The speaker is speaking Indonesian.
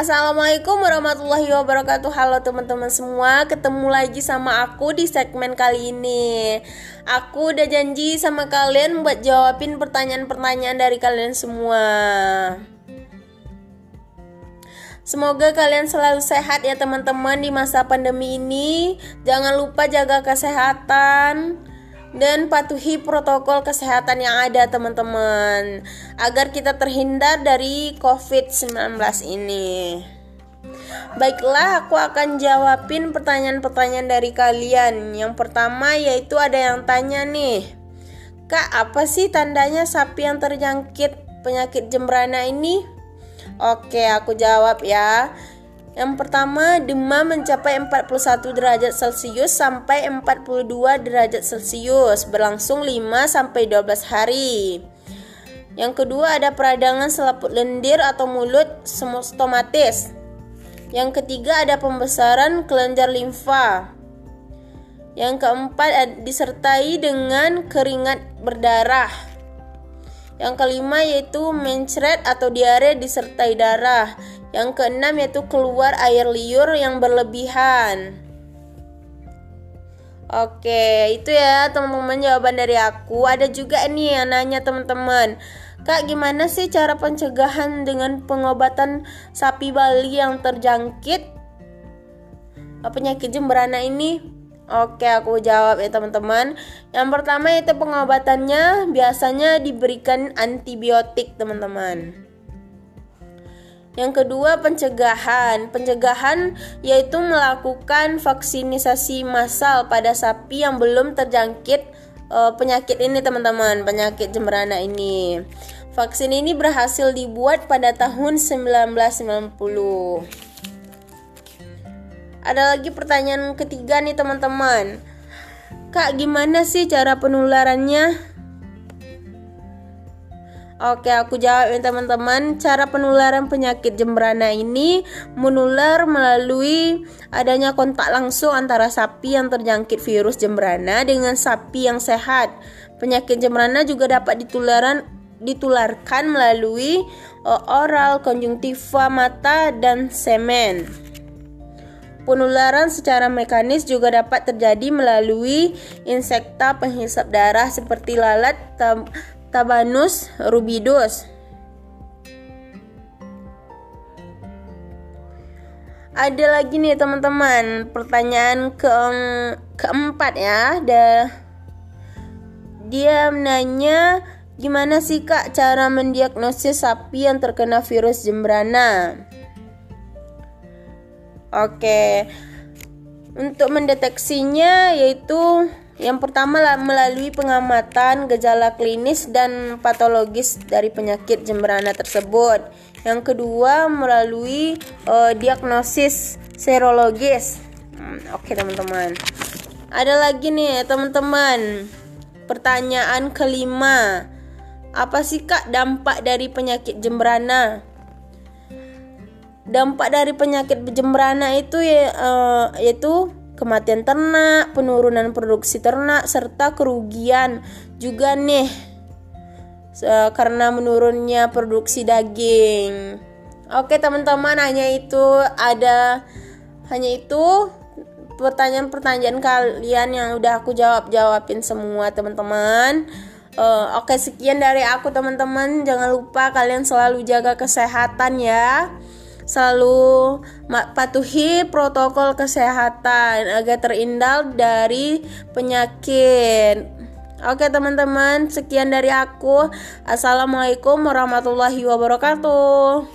Assalamualaikum warahmatullahi wabarakatuh. Halo teman-teman semua Ketemu lagi sama aku di segmen kali ini. Aku udah janji sama kalian Buat jawabin pertanyaan-pertanyaan dari kalian semua. Semoga kalian selalu sehat ya teman-teman di masa pandemi ini. Jangan lupa jaga kesehatan dan patuhi protokol kesehatan yang ada teman-teman agar kita terhindar dari COVID-19 ini. Baiklah, aku akan jawabin pertanyaan-pertanyaan dari kalian. Yang pertama yaitu ada yang tanya nih. Kak, apa sih tandanya sapi yang terjangkit penyakit jembrana ini? Oke, aku jawab ya. Yang pertama, demam mencapai 41 derajat Celcius sampai 42 derajat Celcius, berlangsung 5 sampai 12 hari. Yang kedua ada peradangan selaput lendir atau mulut stomatis. Yang ketiga ada pembesaran kelenjar limfa. Yang keempat disertai dengan keringat berdarah. Yang kelima yaitu mencret atau diare disertai darah. Yang keenam yaitu keluar air liur yang berlebihan. Oke, itu ya teman-teman jawaban dari aku. Ada juga nih yang nanya teman-teman. Kak, gimana sih cara pencegahan dengan pengobatan sapi Bali yang terjangkit penyakit jemberana ini? Oke, aku jawab ya teman-teman. Yang pertama itu pengobatannya biasanya diberikan antibiotik, teman-teman. Yang kedua pencegahan. Pencegahan yaitu melakukan vaksinisasi massal pada sapi yang belum terjangkit uh, penyakit ini teman-teman, penyakit jemberana ini. Vaksin ini berhasil dibuat pada tahun 1990. Ada lagi pertanyaan ketiga nih teman-teman. Kak, gimana sih cara penularannya? Oke, aku jawab ya teman-teman. Cara penularan penyakit jembrana ini menular melalui adanya kontak langsung antara sapi yang terjangkit virus jembrana dengan sapi yang sehat. Penyakit jembrana juga dapat ditularan ditularkan melalui uh, oral, konjungtiva mata dan semen. Penularan secara mekanis juga dapat terjadi melalui insekta penghisap darah seperti lalat, Tabanus rubidus. Ada lagi nih teman-teman, pertanyaan ke keempat ya. Ada dia menanya gimana sih Kak cara mendiagnosis sapi yang terkena virus jembrana? Oke. Untuk mendeteksinya yaitu yang pertama melalui pengamatan gejala klinis dan patologis dari penyakit jemberana tersebut. Yang kedua melalui uh, diagnosis serologis. Hmm, Oke teman-teman. Ada lagi nih teman-teman. Pertanyaan kelima. Apa sih kak dampak dari penyakit jemberana? Dampak dari penyakit jemberana itu ya uh, yaitu kematian ternak, penurunan produksi ternak, serta kerugian juga nih karena menurunnya produksi daging. Oke teman-teman hanya itu ada hanya itu pertanyaan-pertanyaan kalian yang udah aku jawab jawabin semua teman-teman. Uh, Oke sekian dari aku teman-teman jangan lupa kalian selalu jaga kesehatan ya selalu patuhi protokol kesehatan agar terhindar dari penyakit. Oke teman-teman, sekian dari aku. Assalamualaikum warahmatullahi wabarakatuh.